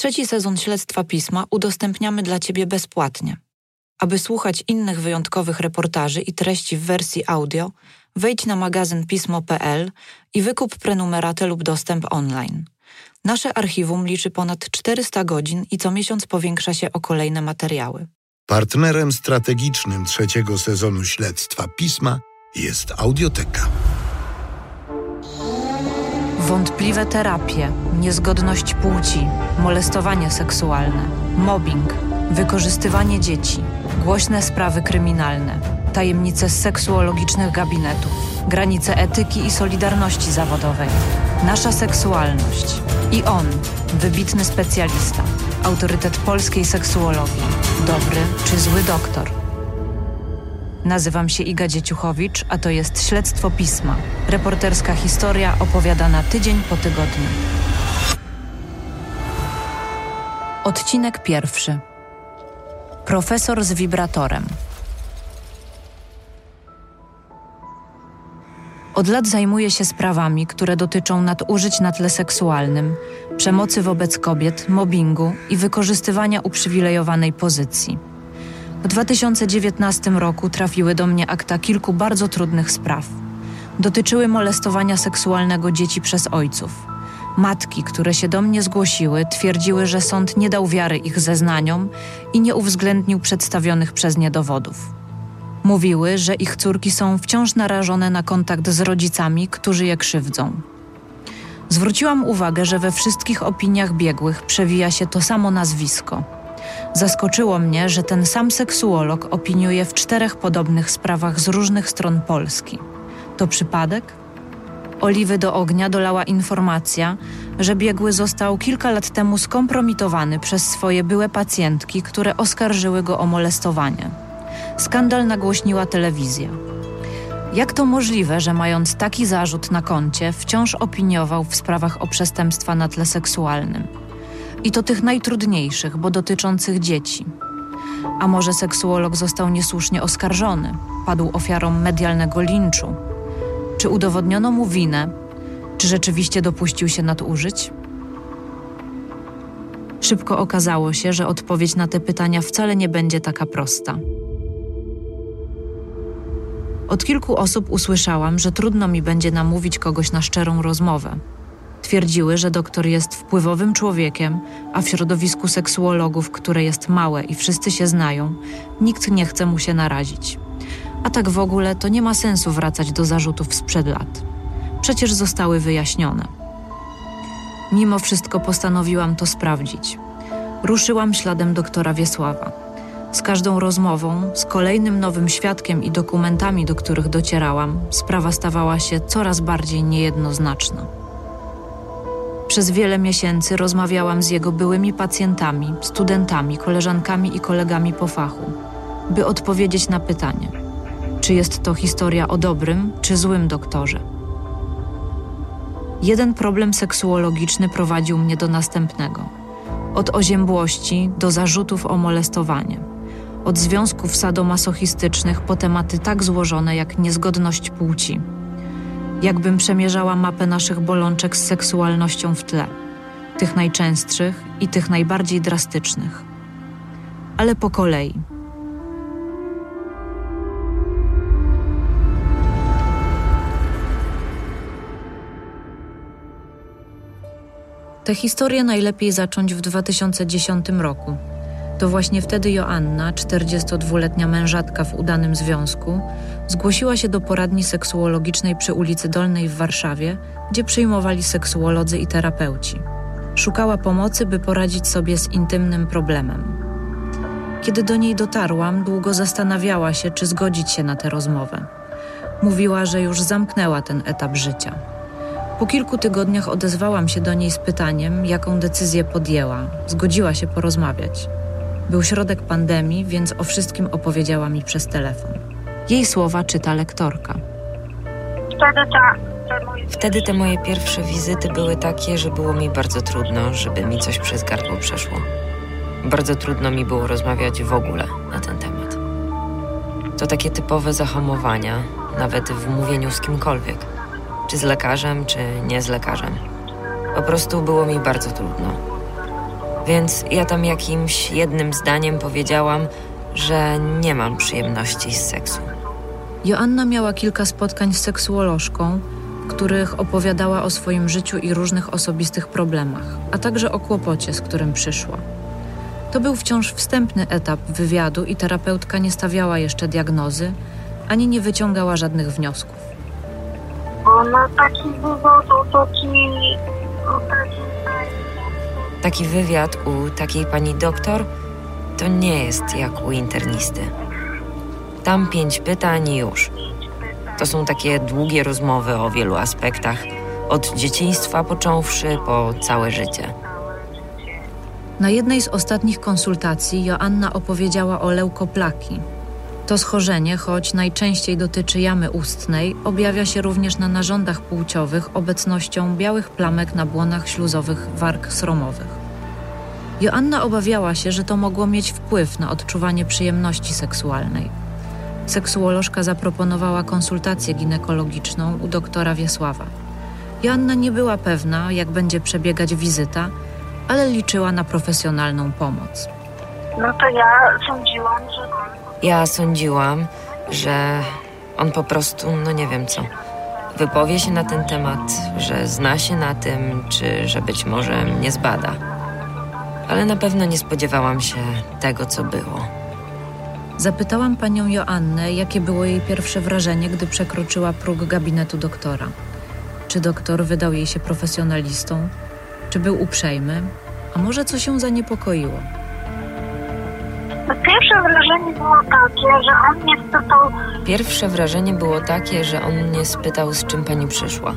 Trzeci sezon śledztwa pisma udostępniamy dla Ciebie bezpłatnie. Aby słuchać innych wyjątkowych reportaży i treści w wersji audio, wejdź na magazyn pismo.pl i wykup prenumeratę lub dostęp online. Nasze archiwum liczy ponad 400 godzin i co miesiąc powiększa się o kolejne materiały. Partnerem strategicznym trzeciego sezonu śledztwa pisma jest Audioteka. Wątpliwe terapie, niezgodność płci, molestowanie seksualne, mobbing, wykorzystywanie dzieci, głośne sprawy kryminalne, tajemnice seksuologicznych gabinetów, granice etyki i solidarności zawodowej, nasza seksualność i on, wybitny specjalista, autorytet polskiej seksuologii, dobry czy zły doktor. Nazywam się Iga Dzieciuchowicz, a to jest Śledztwo Pisma. Reporterska historia opowiadana tydzień po tygodniu. Odcinek pierwszy. Profesor z wibratorem. Od lat zajmuję się sprawami, które dotyczą nadużyć na tle seksualnym, przemocy wobec kobiet, mobbingu i wykorzystywania uprzywilejowanej pozycji. W 2019 roku trafiły do mnie akta kilku bardzo trudnych spraw. Dotyczyły molestowania seksualnego dzieci przez ojców. Matki, które się do mnie zgłosiły, twierdziły, że sąd nie dał wiary ich zeznaniom i nie uwzględnił przedstawionych przez nie dowodów. Mówiły, że ich córki są wciąż narażone na kontakt z rodzicami, którzy je krzywdzą. Zwróciłam uwagę, że we wszystkich opiniach biegłych przewija się to samo nazwisko. Zaskoczyło mnie, że ten sam seksuolog opiniuje w czterech podobnych sprawach z różnych stron Polski. To przypadek? Oliwy do ognia dolała informacja, że biegły został kilka lat temu skompromitowany przez swoje byłe pacjentki, które oskarżyły go o molestowanie. Skandal nagłośniła telewizja. Jak to możliwe, że mając taki zarzut na koncie, wciąż opiniował w sprawach o przestępstwa na tle seksualnym? I to tych najtrudniejszych, bo dotyczących dzieci. A może seksuolog został niesłusznie oskarżony, padł ofiarą medialnego linczu? Czy udowodniono mu winę? Czy rzeczywiście dopuścił się nadużyć? Szybko okazało się, że odpowiedź na te pytania wcale nie będzie taka prosta. Od kilku osób usłyszałam, że trudno mi będzie namówić kogoś na szczerą rozmowę. Twierdziły, że doktor jest wpływowym człowiekiem, a w środowisku seksuologów, które jest małe i wszyscy się znają, nikt nie chce mu się narazić. A tak w ogóle to nie ma sensu wracać do zarzutów sprzed lat. Przecież zostały wyjaśnione. Mimo wszystko postanowiłam to sprawdzić. Ruszyłam śladem doktora Wiesława. Z każdą rozmową, z kolejnym nowym świadkiem i dokumentami, do których docierałam, sprawa stawała się coraz bardziej niejednoznaczna. Przez wiele miesięcy rozmawiałam z jego byłymi pacjentami, studentami, koleżankami i kolegami po fachu, by odpowiedzieć na pytanie, czy jest to historia o dobrym czy złym doktorze. Jeden problem seksuologiczny prowadził mnie do następnego. Od oziębłości do zarzutów o molestowanie. Od związków sadomasochistycznych po tematy tak złożone jak niezgodność płci jakbym przemierzała mapę naszych bolączek z seksualnością w tle, tych najczęstszych i tych najbardziej drastycznych. Ale po kolei. Tę historię najlepiej zacząć w 2010 roku. To właśnie wtedy Joanna, 42-letnia mężatka w udanym związku, zgłosiła się do poradni seksuologicznej przy ulicy Dolnej w Warszawie, gdzie przyjmowali seksuolodzy i terapeuci. Szukała pomocy, by poradzić sobie z intymnym problemem. Kiedy do niej dotarłam, długo zastanawiała się, czy zgodzić się na tę rozmowę. Mówiła, że już zamknęła ten etap życia. Po kilku tygodniach odezwałam się do niej z pytaniem, jaką decyzję podjęła. Zgodziła się porozmawiać. Był środek pandemii, więc o wszystkim opowiedziała mi przez telefon. Jej słowa czyta lektorka. Wtedy, ta, te moje Wtedy te moje pierwsze wizyty były takie, że było mi bardzo trudno, żeby mi coś przez gardło przeszło. Bardzo trudno mi było rozmawiać w ogóle na ten temat. To takie typowe zahamowania, nawet w mówieniu z kimkolwiek. Czy z lekarzem, czy nie z lekarzem. Po prostu było mi bardzo trudno. Więc ja tam jakimś jednym zdaniem powiedziałam, że nie mam przyjemności z seksu. Joanna miała kilka spotkań z seksuolożką, w których opowiadała o swoim życiu i różnych osobistych problemach, a także o kłopocie, z którym przyszła. To był wciąż wstępny etap wywiadu i terapeutka nie stawiała jeszcze diagnozy, ani nie wyciągała żadnych wniosków. Ona taki wywodzą, taki... taki... Taki wywiad u takiej pani doktor to nie jest jak u internisty. Tam pięć pytań i już. To są takie długie rozmowy o wielu aspektach, od dzieciństwa począwszy po całe życie. Na jednej z ostatnich konsultacji Joanna opowiedziała o leukoplaki. To schorzenie, choć najczęściej dotyczy jamy ustnej, objawia się również na narządach płciowych obecnością białych plamek na błonach śluzowych warg sromowych. Joanna obawiała się, że to mogło mieć wpływ na odczuwanie przyjemności seksualnej. Seksuolożka zaproponowała konsultację ginekologiczną u doktora Wiesława. Joanna nie była pewna, jak będzie przebiegać wizyta, ale liczyła na profesjonalną pomoc. No to ja sądziłam, że... Ja sądziłam, że on po prostu, no nie wiem co, wypowie się na ten temat, że zna się na tym, czy że być może mnie zbada. Ale na pewno nie spodziewałam się tego, co było. Zapytałam panią Joannę, jakie było jej pierwsze wrażenie, gdy przekroczyła próg gabinetu doktora. Czy doktor wydał jej się profesjonalistą? Czy był uprzejmy? A może co się zaniepokoiło? Pierwsze wrażenie było takie, że on mnie spytał, Pierwsze wrażenie było takie, że on mnie spytał, z czym pani przyszła.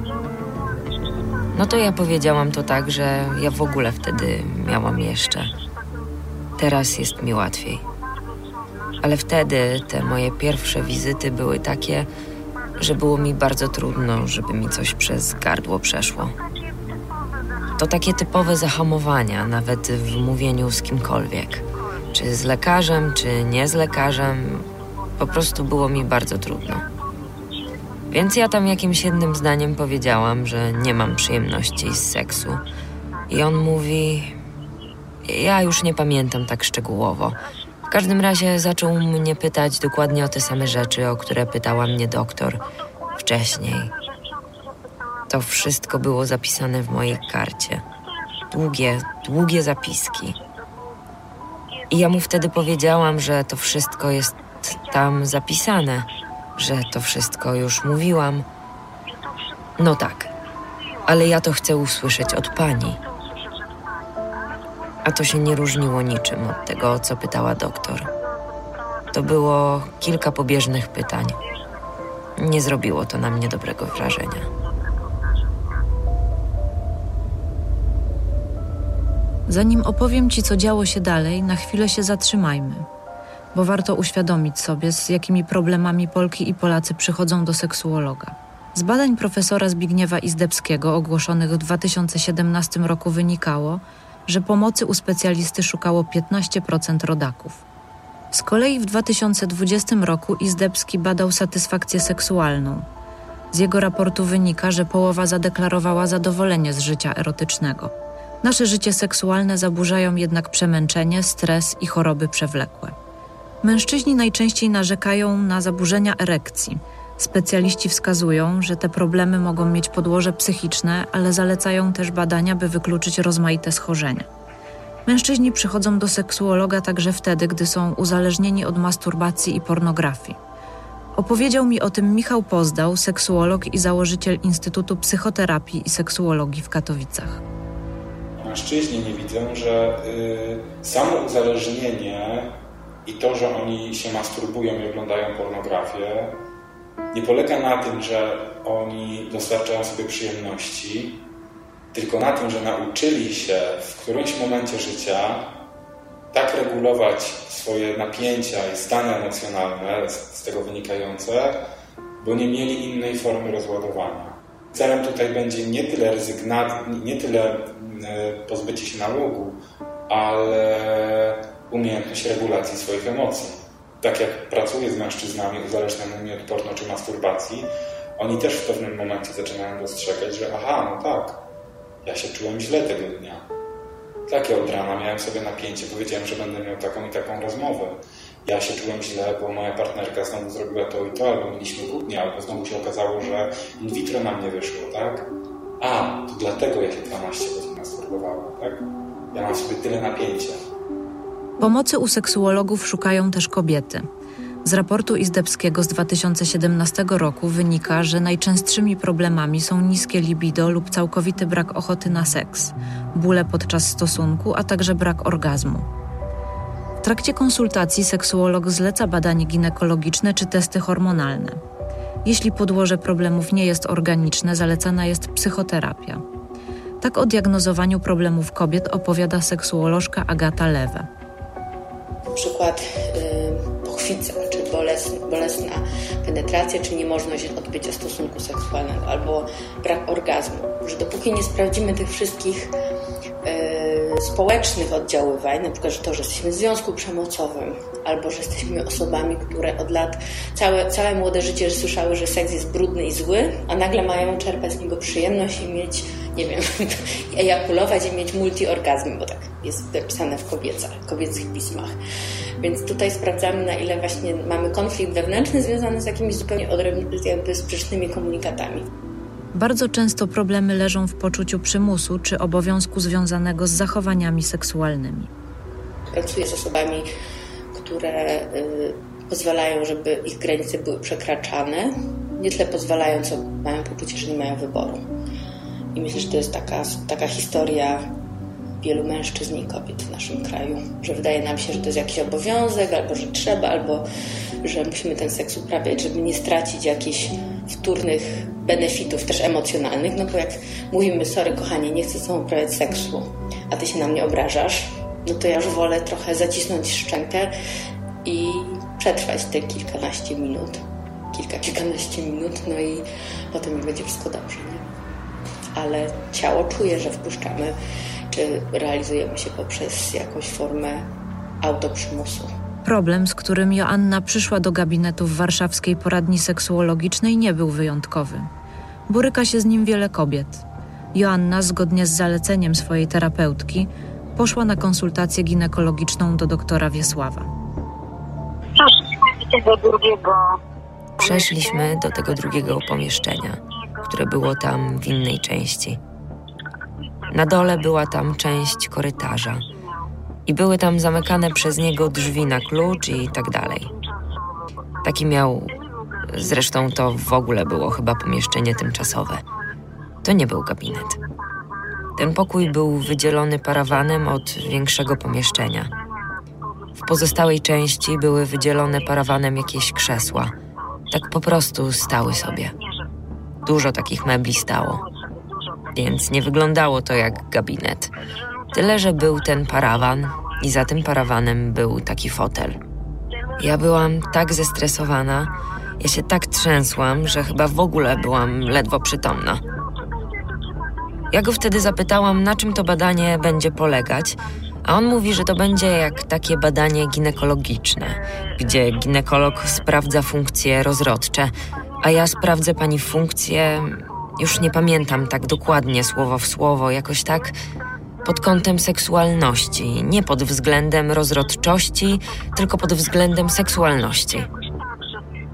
No to ja powiedziałam to tak, że ja w ogóle wtedy miałam jeszcze. Teraz jest mi łatwiej. Ale wtedy te moje pierwsze wizyty były takie, że było mi bardzo trudno, żeby mi coś przez gardło przeszło. To takie typowe zahamowania, nawet w mówieniu z kimkolwiek. Czy z lekarzem, czy nie z lekarzem, po prostu było mi bardzo trudno. Więc ja tam jakimś jednym zdaniem powiedziałam, że nie mam przyjemności z seksu. I on mówi. Ja już nie pamiętam tak szczegółowo. W każdym razie zaczął mnie pytać dokładnie o te same rzeczy, o które pytała mnie doktor wcześniej. To wszystko było zapisane w mojej karcie. Długie, długie zapiski. I ja mu wtedy powiedziałam, że to wszystko jest tam zapisane, że to wszystko już mówiłam. No tak, ale ja to chcę usłyszeć od pani. A to się nie różniło niczym od tego, co pytała doktor. To było kilka pobieżnych pytań. Nie zrobiło to na mnie dobrego wrażenia. Zanim opowiem Ci, co działo się dalej, na chwilę się zatrzymajmy, bo warto uświadomić sobie, z jakimi problemami Polki i Polacy przychodzą do seksuologa. Z badań profesora Zbigniewa Izdebskiego ogłoszonych w 2017 roku wynikało, że pomocy u specjalisty szukało 15% rodaków. Z kolei w 2020 roku Izdebski badał satysfakcję seksualną. Z jego raportu wynika, że połowa zadeklarowała zadowolenie z życia erotycznego. Nasze życie seksualne zaburzają jednak przemęczenie, stres i choroby przewlekłe. Mężczyźni najczęściej narzekają na zaburzenia erekcji. Specjaliści wskazują, że te problemy mogą mieć podłoże psychiczne, ale zalecają też badania, by wykluczyć rozmaite schorzenia. Mężczyźni przychodzą do seksuologa także wtedy, gdy są uzależnieni od masturbacji i pornografii. Opowiedział mi o tym Michał Pozdał, seksuolog i założyciel Instytutu Psychoterapii i Seksuologii w Katowicach. Mężczyźni nie widzą, że y, samo uzależnienie i to, że oni się masturbują i oglądają pornografię, nie polega na tym, że oni dostarczają sobie przyjemności, tylko na tym, że nauczyli się w którymś momencie życia tak regulować swoje napięcia i stany emocjonalne z, tego wynikające, bo nie mieli innej formy rozładowania. Celem tutaj będzie nie tyle rezygnacja, nie tyle pozbycie się nałogu, ale umiejętność regulacji swoich emocji. Tak jak pracuję z mężczyznami uzależnionymi od porno czy masturbacji, oni też w pewnym momencie zaczynają dostrzegać, że aha, no tak, ja się czułem źle tego dnia. Takie od rana miałem sobie napięcie, powiedziałem, że będę miał taką i taką rozmowę. Ja się czułem źle, bo moja partnerka znowu zrobiła to i to, albo mieliśmy kłótnię, albo znowu się okazało, że in vitro nam nie wyszło, tak? A, to dlatego ja się 12 godzin tak? Ja mam sobie tyle napięcia. Pomocy u seksuologów szukają też kobiety. Z raportu Izdebskiego z 2017 roku wynika, że najczęstszymi problemami są niskie libido lub całkowity brak ochoty na seks, bóle podczas stosunku, a także brak orgazmu. W trakcie konsultacji seksuolog zleca badanie ginekologiczne czy testy hormonalne. Jeśli podłoże problemów nie jest organiczne, zalecana jest psychoterapia. Tak o diagnozowaniu problemów kobiet opowiada seksuolożka Agata Lewe. Przykład yy, pochwica, czy bolesna, bolesna penetracja, czy niemożność odbycia stosunku seksualnego, albo brak orgazmu. Że dopóki nie sprawdzimy tych wszystkich yy, społecznych oddziaływań, na przykład że to, że jesteśmy w związku przemocowym, albo że jesteśmy osobami, które od lat całe, całe młode życie słyszały, że seks jest brudny i zły, a nagle mają czerpać z niego przyjemność i mieć, nie wiem, ejakulować i mieć multiorgazmy, bo tak jest napisane w kobiecach, kobiecych pismach. Więc tutaj sprawdzamy, na ile właśnie mamy konflikt wewnętrzny związany z jakimiś zupełnie odrębnymi, jakby sprzecznymi komunikatami. Bardzo często problemy leżą w poczuciu przymusu czy obowiązku związanego z zachowaniami seksualnymi. Pracuję z osobami, które y, pozwalają, żeby ich granice były przekraczane. Nie tyle pozwalają, co mają poczucie, że nie mają wyboru. I myślę, że to jest taka, taka historia wielu mężczyzn i kobiet w naszym kraju, że wydaje nam się, że to jest jakiś obowiązek, albo że trzeba, albo że musimy ten seks uprawiać, żeby nie stracić jakichś wtórnych benefitów, też emocjonalnych, no bo jak mówimy, sorry kochanie, nie chcę z tobą uprawiać seksu, a ty się na mnie obrażasz, no to ja już wolę trochę zacisnąć szczękę i przetrwać te kilkanaście minut, kilka, kilkanaście minut, no i potem będzie wszystko dobrze, nie? Ale ciało czuje, że wpuszczamy czy realizujemy się poprzez jakąś formę autoprzymusu. Problem, z którym Joanna przyszła do gabinetu w warszawskiej poradni seksuologicznej, nie był wyjątkowy. Boryka się z nim wiele kobiet. Joanna, zgodnie z zaleceniem swojej terapeutki, poszła na konsultację ginekologiczną do doktora Wiesława. Przeszliśmy do tego drugiego. Przeszliśmy do tego drugiego pomieszczenia, które było tam w innej części. Na dole była tam część korytarza i były tam zamykane przez niego drzwi na klucz i tak dalej. Taki miał. Zresztą to w ogóle było chyba pomieszczenie tymczasowe. To nie był gabinet. Ten pokój był wydzielony parawanem od większego pomieszczenia. W pozostałej części były wydzielone parawanem jakieś krzesła. Tak po prostu stały sobie. Dużo takich mebli stało więc nie wyglądało to jak gabinet. Tyle, że był ten parawan i za tym parawanem był taki fotel. Ja byłam tak zestresowana, ja się tak trzęsłam, że chyba w ogóle byłam ledwo przytomna. Ja go wtedy zapytałam, na czym to badanie będzie polegać, a on mówi, że to będzie jak takie badanie ginekologiczne, gdzie ginekolog sprawdza funkcje rozrodcze, a ja sprawdzę pani funkcje już nie pamiętam tak dokładnie słowo w słowo, jakoś tak pod kątem seksualności, nie pod względem rozrodczości, tylko pod względem seksualności.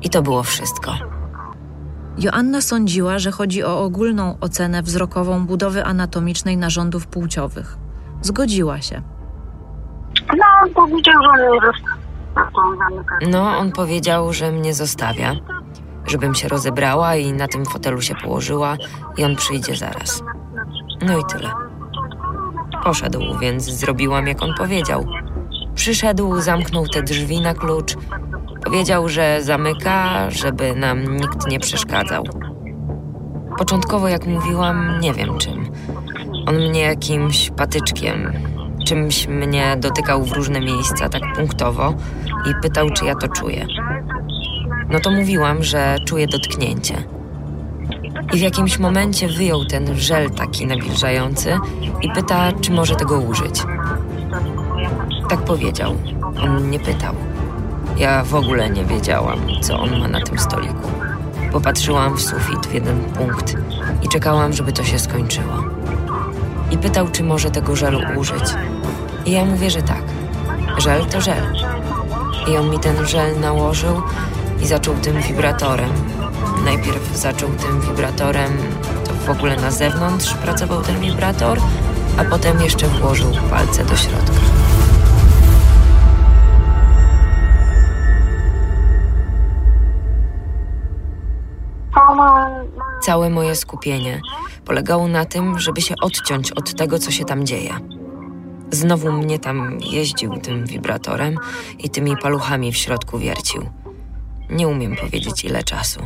I to było wszystko. Joanna sądziła, że chodzi o ogólną ocenę wzrokową budowy anatomicznej narządów płciowych. Zgodziła się. No, on powiedział, że mnie zostawia. No, on powiedział, że mnie zostawia żebym się rozebrała i na tym fotelu się położyła i on przyjdzie zaraz. No i tyle. Poszedł, więc zrobiłam jak on powiedział. Przyszedł, zamknął te drzwi na klucz. Powiedział, że zamyka, żeby nam nikt nie przeszkadzał. Początkowo, jak mówiłam, nie wiem czym. On mnie jakimś patyczkiem, czymś mnie dotykał w różne miejsca tak punktowo i pytał, czy ja to czuję no to mówiłam, że czuję dotknięcie. I w jakimś momencie wyjął ten żel taki nawilżający i pyta, czy może tego użyć. Tak powiedział. On nie pytał. Ja w ogóle nie wiedziałam, co on ma na tym stoliku. Popatrzyłam w sufit w jeden punkt i czekałam, żeby to się skończyło. I pytał, czy może tego żelu użyć. I ja mówię, że tak. Żel to żel. I on mi ten żel nałożył i zaczął tym wibratorem. Najpierw zaczął tym wibratorem, to w ogóle na zewnątrz pracował ten wibrator, a potem jeszcze włożył palce do środka. Całe moje skupienie polegało na tym, żeby się odciąć od tego, co się tam dzieje. Znowu mnie tam jeździł tym wibratorem i tymi paluchami w środku wiercił. Nie umiem powiedzieć ile czasu.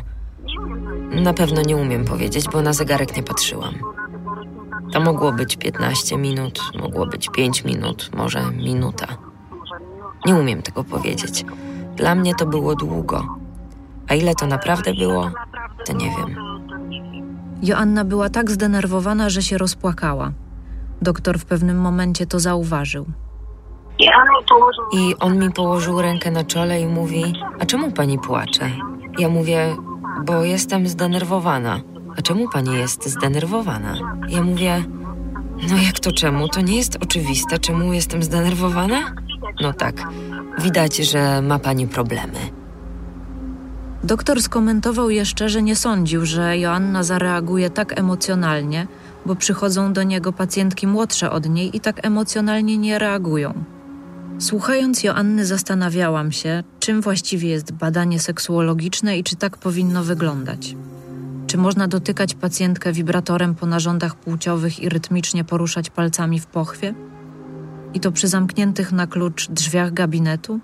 Na pewno nie umiem powiedzieć, bo na zegarek nie patrzyłam. To mogło być 15 minut, mogło być 5 minut, może minuta. Nie umiem tego powiedzieć. Dla mnie to było długo. A ile to naprawdę było, to nie wiem. Joanna była tak zdenerwowana, że się rozpłakała. Doktor w pewnym momencie to zauważył. I on mi położył rękę na czole i mówi: A czemu pani płacze? Ja mówię: Bo jestem zdenerwowana. A czemu pani jest zdenerwowana? Ja mówię: No jak to czemu? To nie jest oczywiste, czemu jestem zdenerwowana? No tak, widać, że ma pani problemy. Doktor skomentował jeszcze, że nie sądził, że Joanna zareaguje tak emocjonalnie, bo przychodzą do niego pacjentki młodsze od niej i tak emocjonalnie nie reagują. Słuchając Joanny, zastanawiałam się, czym właściwie jest badanie seksuologiczne i czy tak powinno wyglądać. Czy można dotykać pacjentkę wibratorem po narządach płciowych i rytmicznie poruszać palcami w pochwie? I to przy zamkniętych na klucz drzwiach gabinetu?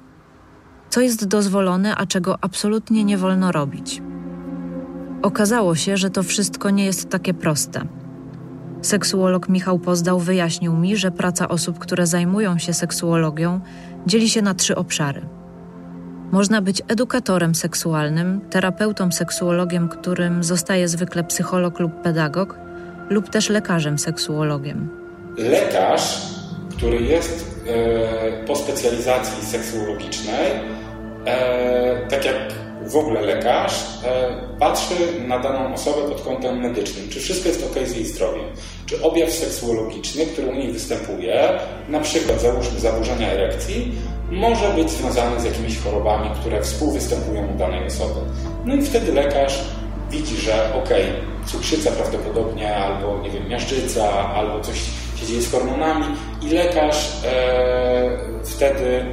Co jest dozwolone, a czego absolutnie nie wolno robić? Okazało się, że to wszystko nie jest takie proste. Seksuolog Michał Pozdał wyjaśnił mi, że praca osób, które zajmują się seksuologią, dzieli się na trzy obszary. Można być edukatorem seksualnym, terapeutą seksuologiem, którym zostaje zwykle psycholog lub pedagog, lub też lekarzem seksuologiem. Lekarz, który jest e, po specjalizacji seksuologicznej, e, tak jak w ogóle lekarz e, patrzy na daną osobę pod kątem medycznym, czy wszystko jest ok z jej zdrowiem, czy objaw seksuologiczny, który u niej występuje, na przykład załóżmy zaburzenia erekcji, może być związany z jakimiś chorobami, które współwystępują u danej osoby. No i wtedy lekarz widzi, że ok, cukrzyca prawdopodobnie, albo nie wiem, miażdżyca, albo coś się dzieje z hormonami i lekarz e, wtedy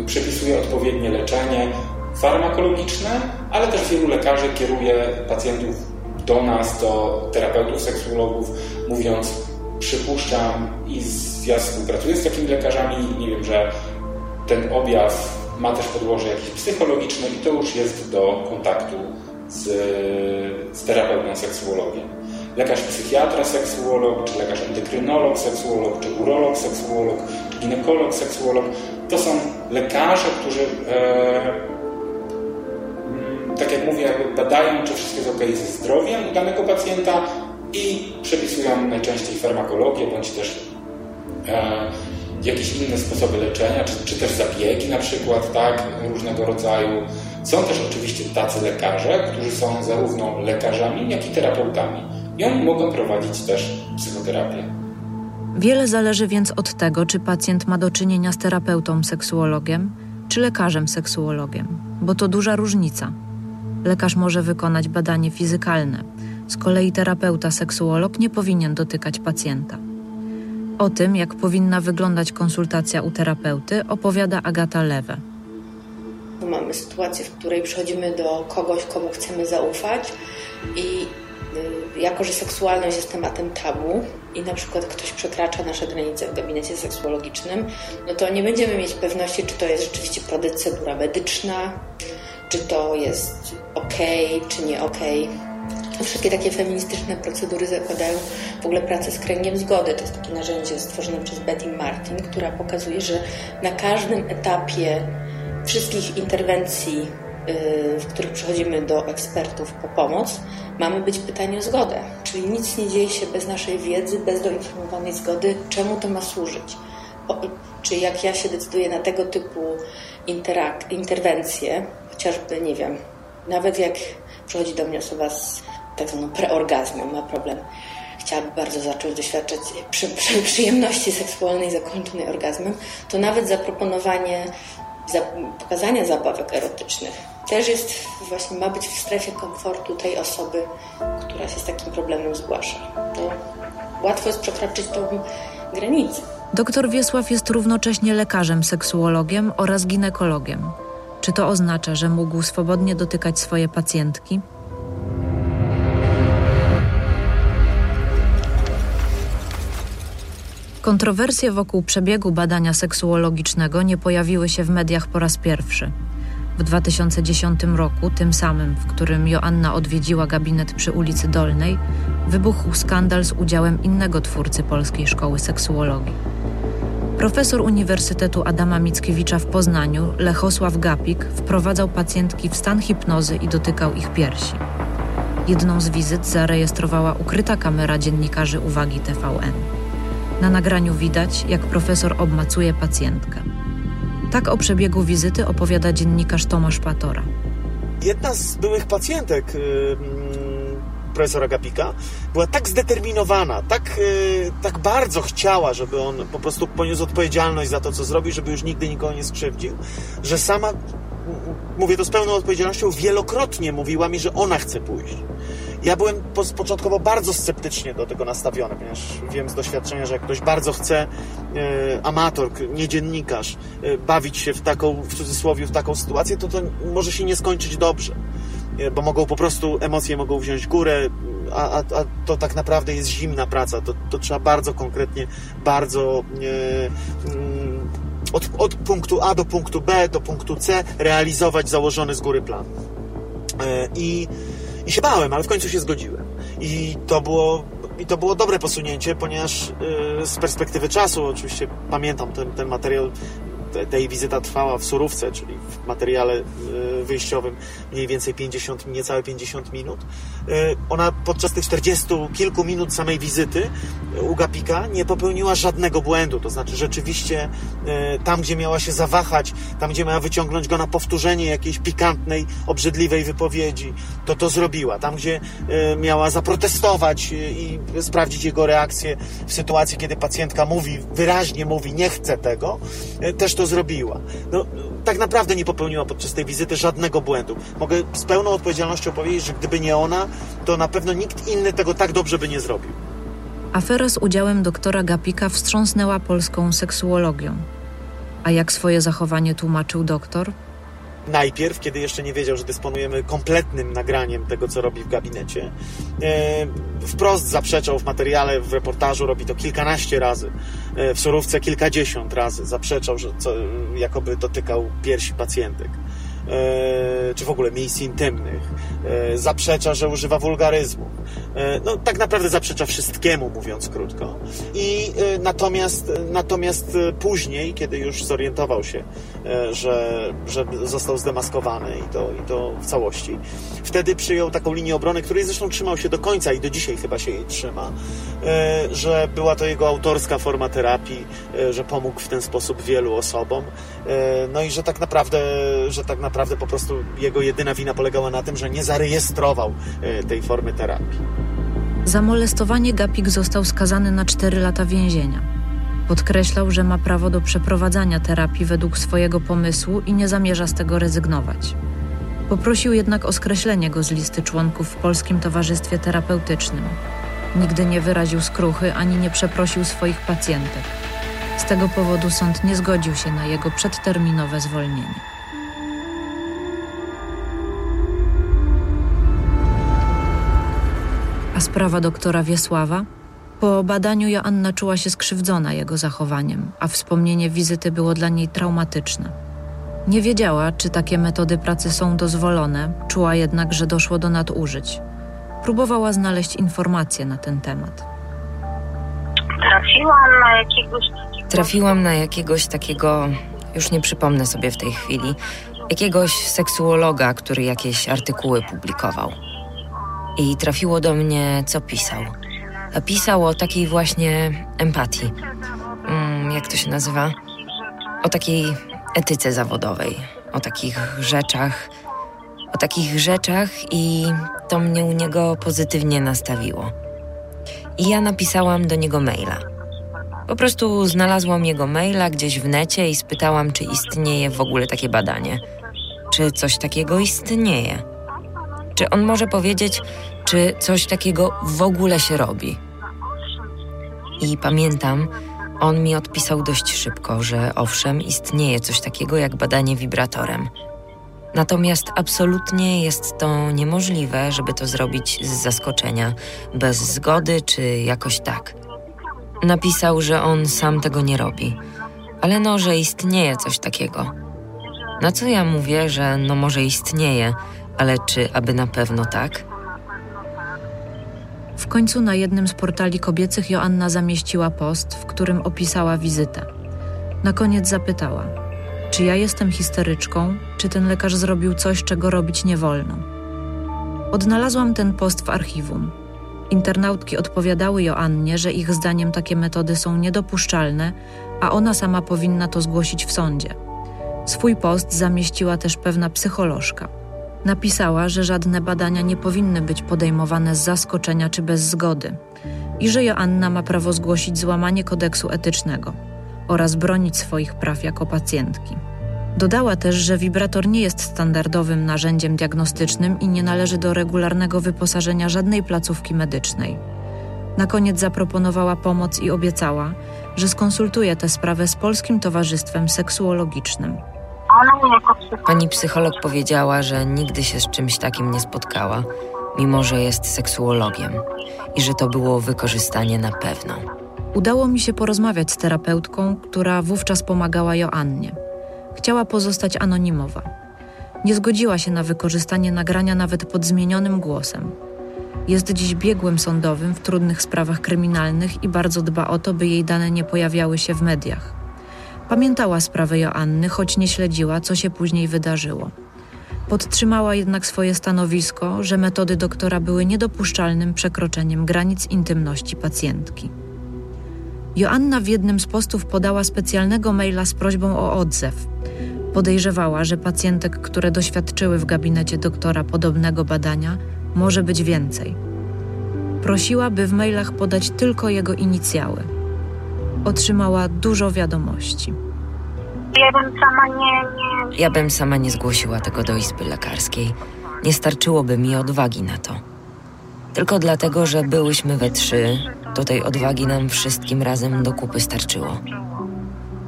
y, przepisuje odpowiednie leczenie, farmakologiczne, ale też wielu lekarzy kieruje pacjentów do nas, do terapeutów, seksuologów, mówiąc, przypuszczam i ja współpracuję z takimi lekarzami, nie wiem, że ten objaw ma też podłoże jakieś psychologiczne i to już jest do kontaktu z, z terapeutą, seksuologiem. Lekarz psychiatra, seksuolog, czy lekarz endokrynolog, seksuolog, czy urolog, seksuolog, czy ginekolog, seksuolog, to są lekarze, którzy e, tak jak mówię, badają, czy wszystko jest ok ze zdrowiem danego pacjenta i przepisują najczęściej farmakologię, bądź też e, jakieś inne sposoby leczenia, czy, czy też zabiegi na przykład, tak, różnego rodzaju. Są też oczywiście tacy lekarze, którzy są zarówno lekarzami, jak i terapeutami. I oni mogą prowadzić też psychoterapię. Wiele zależy więc od tego, czy pacjent ma do czynienia z terapeutą seksuologiem, czy lekarzem seksuologiem, bo to duża różnica. Lekarz może wykonać badanie fizykalne, z kolei terapeuta seksuolog nie powinien dotykać pacjenta. O tym, jak powinna wyglądać konsultacja u terapeuty, opowiada Agata Lewe. Mamy sytuację, w której przychodzimy do kogoś, komu chcemy zaufać i y, jako, że seksualność jest tematem tabu i na przykład ktoś przekracza nasze granice w gabinecie seksuologicznym, no to nie będziemy mieć pewności, czy to jest rzeczywiście procedura medyczna, czy to jest ok, czy nie ok. Wszystkie takie feministyczne procedury zakładają w ogóle pracę z kręgiem zgody. To jest takie narzędzie stworzone przez Betty Martin, która pokazuje, że na każdym etapie wszystkich interwencji, y, w których przechodzimy do ekspertów po pomoc, mamy być pytani o zgodę. Czyli nic nie dzieje się bez naszej wiedzy, bez doinformowanej zgody, czemu to ma służyć. Czy jak ja się decyduję na tego typu interwencje, chociażby, nie wiem, nawet jak przychodzi do mnie osoba z tak zwaną preorgazmem, ma problem. chciałaby bardzo zacząć doświadczać przy, przy, przyjemności seksualnej zakończonej orgazmem, to nawet zaproponowanie za, pokazania zabawek erotycznych też jest właśnie ma być w strefie komfortu tej osoby, która się z takim problemem zgłasza. To łatwo jest przekroczyć tą granicę. Doktor Wiesław jest równocześnie lekarzem, seksuologiem oraz ginekologiem. Czy to oznacza, że mógł swobodnie dotykać swoje pacjentki? Kontrowersje wokół przebiegu badania seksuologicznego nie pojawiły się w mediach po raz pierwszy. W 2010 roku, tym samym, w którym Joanna odwiedziła gabinet przy ulicy Dolnej, wybuchł skandal z udziałem innego twórcy polskiej szkoły seksuologii. Profesor Uniwersytetu Adama Mickiewicza w Poznaniu, Lechosław Gapik, wprowadzał pacjentki w stan hipnozy i dotykał ich piersi. Jedną z wizyt zarejestrowała ukryta kamera dziennikarzy Uwagi TVN. Na nagraniu widać, jak profesor obmacuje pacjentkę. Tak o przebiegu wizyty opowiada dziennikarz Tomasz Patora. Jedna z byłych pacjentek profesora Gapika była tak zdeterminowana, tak, tak bardzo chciała, żeby on po prostu poniósł odpowiedzialność za to, co zrobił, żeby już nigdy nikogo nie skrzywdził, że sama, mówię to z pełną odpowiedzialnością, wielokrotnie mówiła mi, że ona chce pójść. Ja byłem początkowo bardzo sceptycznie do tego nastawiony, ponieważ wiem z doświadczenia, że jak ktoś bardzo chce, e, amator, nie dziennikarz, e, bawić się w taką, w cudzysłowie, w taką sytuację, to to może się nie skończyć dobrze. E, bo mogą po prostu, emocje mogą wziąć górę, a, a, a to tak naprawdę jest zimna praca. To, to trzeba bardzo konkretnie, bardzo e, mm, od, od punktu A do punktu B, do punktu C realizować założony z góry plan. E, I i się bałem, ale w końcu się zgodziłem. I to było, i to było dobre posunięcie, ponieważ yy, z perspektywy czasu, oczywiście pamiętam ten, ten materiał, tej wizyta trwała w surówce, czyli w materiale y, wyjściowym mniej więcej 50, niecałe 50 minut. Y, ona podczas tych 40 kilku minut samej wizyty u Gapika nie popełniła żadnego błędu. To znaczy rzeczywiście tam, gdzie miała się zawahać, tam, gdzie miała wyciągnąć go na powtórzenie jakiejś pikantnej, obrzydliwej wypowiedzi, to to zrobiła. Tam, gdzie miała zaprotestować i sprawdzić jego reakcję w sytuacji, kiedy pacjentka mówi, wyraźnie mówi, nie chce tego, też to to zrobiła. No, tak naprawdę nie popełniła podczas tej wizyty żadnego błędu. Mogę z pełną odpowiedzialnością powiedzieć, że gdyby nie ona, to na pewno nikt inny tego tak dobrze by nie zrobił. Afera z udziałem doktora Gapika wstrząsnęła polską seksuologią. A jak swoje zachowanie tłumaczył doktor? Najpierw, kiedy jeszcze nie wiedział, że dysponujemy kompletnym nagraniem tego, co robi w gabinecie. E, wprost zaprzeczał w materiale, w reportażu, robi to kilkanaście razy. E, w surówce kilkadziesiąt razy zaprzeczał, że co, jakoby dotykał piersi pacjentek. E, czy w ogóle miejsc intymnych, zaprzecza, że używa wulgaryzmu. E, no, tak naprawdę zaprzecza wszystkiemu, mówiąc krótko. I natomiast, natomiast później, kiedy już zorientował się, że, że został zdemaskowany i to, i to w całości, wtedy przyjął taką linię obrony, której zresztą trzymał się do końca i do dzisiaj chyba się jej trzyma, że była to jego autorska forma terapii, że pomógł w ten sposób wielu osobom, no i że tak naprawdę, że tak naprawdę po prostu jego jedyna wina polegała na tym, że nie zarejestrował e, tej formy terapii. Za molestowanie Gapik został skazany na 4 lata więzienia. Podkreślał, że ma prawo do przeprowadzania terapii według swojego pomysłu i nie zamierza z tego rezygnować. Poprosił jednak o skreślenie go z listy członków w Polskim Towarzystwie Terapeutycznym. Nigdy nie wyraził skruchy ani nie przeprosił swoich pacjentek. Z tego powodu sąd nie zgodził się na jego przedterminowe zwolnienie. A sprawa doktora Wiesława? Po badaniu Joanna czuła się skrzywdzona jego zachowaniem, a wspomnienie wizyty było dla niej traumatyczne. Nie wiedziała, czy takie metody pracy są dozwolone, czuła jednak, że doszło do nadużyć. Próbowała znaleźć informacje na ten temat. Trafiłam na jakiegoś takiego... Trafiłam na jakiegoś takiego, już nie przypomnę sobie w tej chwili, jakiegoś seksuologa, który jakieś artykuły publikował i trafiło do mnie, co pisał. Pisał o takiej właśnie empatii. Mm, jak to się nazywa? O takiej etyce zawodowej, o takich rzeczach, o takich rzeczach i to mnie u niego pozytywnie nastawiło. i ja napisałam do niego maila. Po prostu znalazłam jego maila gdzieś w necie i spytałam, czy istnieje w ogóle takie badanie. Czy coś takiego istnieje? Czy on może powiedzieć, czy coś takiego w ogóle się robi? I pamiętam, on mi odpisał dość szybko, że owszem, istnieje coś takiego jak badanie wibratorem. Natomiast absolutnie jest to niemożliwe, żeby to zrobić z zaskoczenia, bez zgody czy jakoś tak. Napisał, że on sam tego nie robi, ale no, że istnieje coś takiego. Na co ja mówię, że no może istnieje, ale czy aby na pewno tak? W końcu na jednym z portali kobiecych Joanna zamieściła post, w którym opisała wizytę. Na koniec zapytała: Czy ja jestem histeryczką, czy ten lekarz zrobił coś, czego robić nie wolno? Odnalazłam ten post w archiwum. Internautki odpowiadały Joannie, że ich zdaniem takie metody są niedopuszczalne, a ona sama powinna to zgłosić w sądzie. Swój post zamieściła też pewna psycholożka. Napisała, że żadne badania nie powinny być podejmowane z zaskoczenia czy bez zgody i że Joanna ma prawo zgłosić złamanie kodeksu etycznego oraz bronić swoich praw jako pacjentki. Dodała też, że wibrator nie jest standardowym narzędziem diagnostycznym i nie należy do regularnego wyposażenia żadnej placówki medycznej. Na koniec zaproponowała pomoc i obiecała, że skonsultuje tę sprawę z Polskim Towarzystwem Seksuologicznym. Pani psycholog powiedziała, że nigdy się z czymś takim nie spotkała, mimo że jest seksuologiem i że to było wykorzystanie na pewno. Udało mi się porozmawiać z terapeutką, która wówczas pomagała Joannie. Chciała pozostać anonimowa. Nie zgodziła się na wykorzystanie nagrania nawet pod zmienionym głosem. Jest dziś biegłym sądowym w trudnych sprawach kryminalnych i bardzo dba o to, by jej dane nie pojawiały się w mediach. Pamiętała sprawę Joanny, choć nie śledziła, co się później wydarzyło. Podtrzymała jednak swoje stanowisko, że metody doktora były niedopuszczalnym przekroczeniem granic intymności pacjentki. Joanna w jednym z postów podała specjalnego maila z prośbą o odzew. Podejrzewała, że pacjentek, które doświadczyły w gabinecie doktora podobnego badania, może być więcej. Prosiła, by w mailach podać tylko jego inicjały. Otrzymała dużo wiadomości. ja bym sama nie, nie, Ja bym sama nie zgłosiła tego do izby lekarskiej. Nie starczyłoby mi odwagi na to. Tylko dlatego, że byłyśmy we trzy, to tej odwagi nam wszystkim razem do kupy starczyło.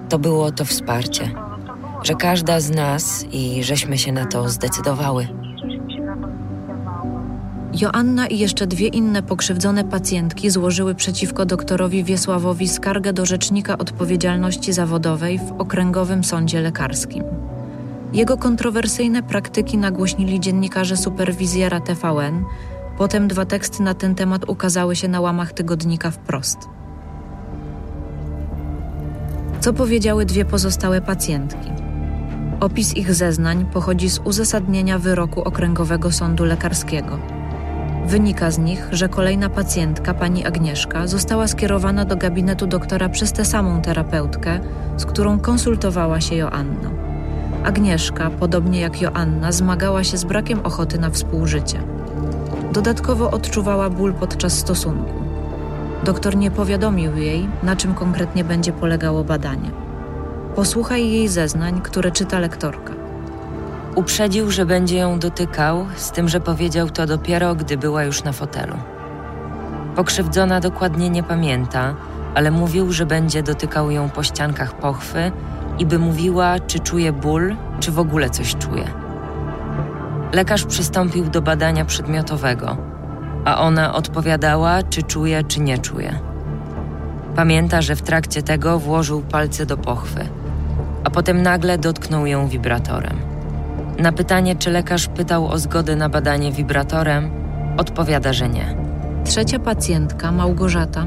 To było to wsparcie, że każda z nas i żeśmy się na to zdecydowały. Joanna i jeszcze dwie inne pokrzywdzone pacjentki złożyły przeciwko doktorowi Wiesławowi skargę do Rzecznika Odpowiedzialności Zawodowej w Okręgowym Sądzie Lekarskim. Jego kontrowersyjne praktyki nagłośnili dziennikarze superwizjera TVN, potem dwa teksty na ten temat ukazały się na łamach tygodnika wprost. Co powiedziały dwie pozostałe pacjentki? Opis ich zeznań pochodzi z uzasadnienia wyroku Okręgowego Sądu Lekarskiego. Wynika z nich, że kolejna pacjentka, pani Agnieszka, została skierowana do gabinetu doktora przez tę samą terapeutkę, z którą konsultowała się Joanna. Agnieszka, podobnie jak Joanna, zmagała się z brakiem ochoty na współżycie. Dodatkowo odczuwała ból podczas stosunku. Doktor nie powiadomił jej, na czym konkretnie będzie polegało badanie. Posłuchaj jej zeznań, które czyta lektorka. Uprzedził, że będzie ją dotykał, z tym, że powiedział to dopiero, gdy była już na fotelu. Pokrzywdzona dokładnie nie pamięta, ale mówił, że będzie dotykał ją po ściankach pochwy i by mówiła, czy czuje ból, czy w ogóle coś czuje. Lekarz przystąpił do badania przedmiotowego, a ona odpowiadała, czy czuje, czy nie czuje. Pamięta, że w trakcie tego włożył palce do pochwy, a potem nagle dotknął ją wibratorem. Na pytanie, czy lekarz pytał o zgodę na badanie wibratorem, odpowiada, że nie. Trzecia pacjentka, Małgorzata,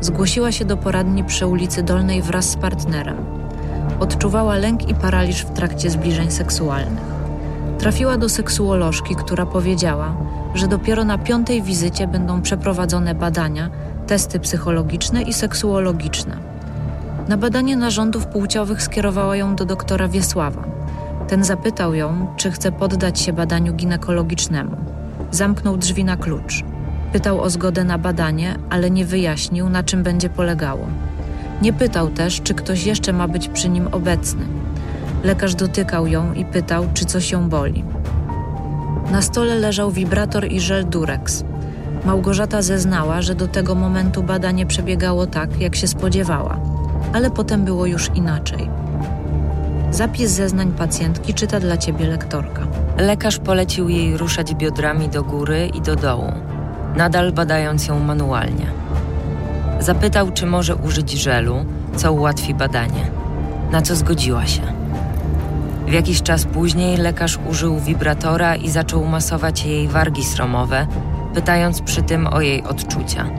zgłosiła się do poradni przy ulicy Dolnej wraz z partnerem. Odczuwała lęk i paraliż w trakcie zbliżeń seksualnych. Trafiła do seksuolożki, która powiedziała, że dopiero na piątej wizycie będą przeprowadzone badania, testy psychologiczne i seksuologiczne. Na badanie narządów płciowych skierowała ją do doktora Wiesława. Ten zapytał ją, czy chce poddać się badaniu ginekologicznemu. Zamknął drzwi na klucz. Pytał o zgodę na badanie, ale nie wyjaśnił, na czym będzie polegało. Nie pytał też, czy ktoś jeszcze ma być przy nim obecny. Lekarz dotykał ją i pytał, czy coś ją boli. Na stole leżał wibrator i żel Durex. Małgorzata zeznała, że do tego momentu badanie przebiegało tak, jak się spodziewała, ale potem było już inaczej. Zapis zeznań pacjentki czyta dla ciebie lektorka. Lekarz polecił jej ruszać biodrami do góry i do dołu, nadal badając ją manualnie. Zapytał, czy może użyć żelu, co ułatwi badanie, na co zgodziła się. W jakiś czas później lekarz użył wibratora i zaczął masować jej wargi sromowe, pytając przy tym o jej odczucia.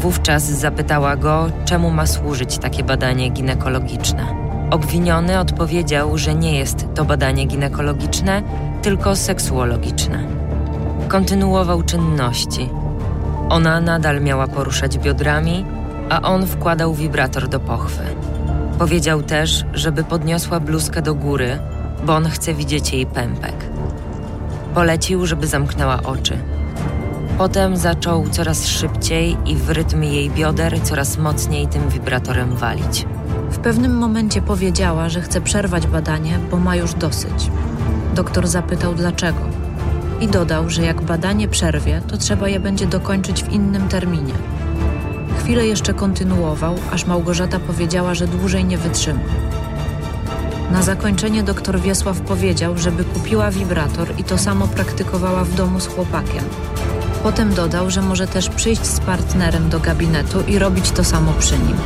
Wówczas zapytała go, czemu ma służyć takie badanie ginekologiczne. Obwiniony odpowiedział, że nie jest to badanie ginekologiczne, tylko seksuologiczne. Kontynuował czynności. Ona nadal miała poruszać biodrami, a on wkładał wibrator do pochwy. Powiedział też, żeby podniosła bluzkę do góry, bo on chce widzieć jej pępek. Polecił, żeby zamknęła oczy. Potem zaczął coraz szybciej i w rytm jej bioder coraz mocniej tym wibratorem walić. W pewnym momencie powiedziała, że chce przerwać badanie, bo ma już dosyć. Doktor zapytał dlaczego i dodał, że jak badanie przerwie, to trzeba je będzie dokończyć w innym terminie. Chwilę jeszcze kontynuował, aż Małgorzata powiedziała, że dłużej nie wytrzyma. Na zakończenie doktor Wiesław powiedział, żeby kupiła wibrator i to samo praktykowała w domu z chłopakiem. Potem dodał, że może też przyjść z partnerem do gabinetu i robić to samo przy nim.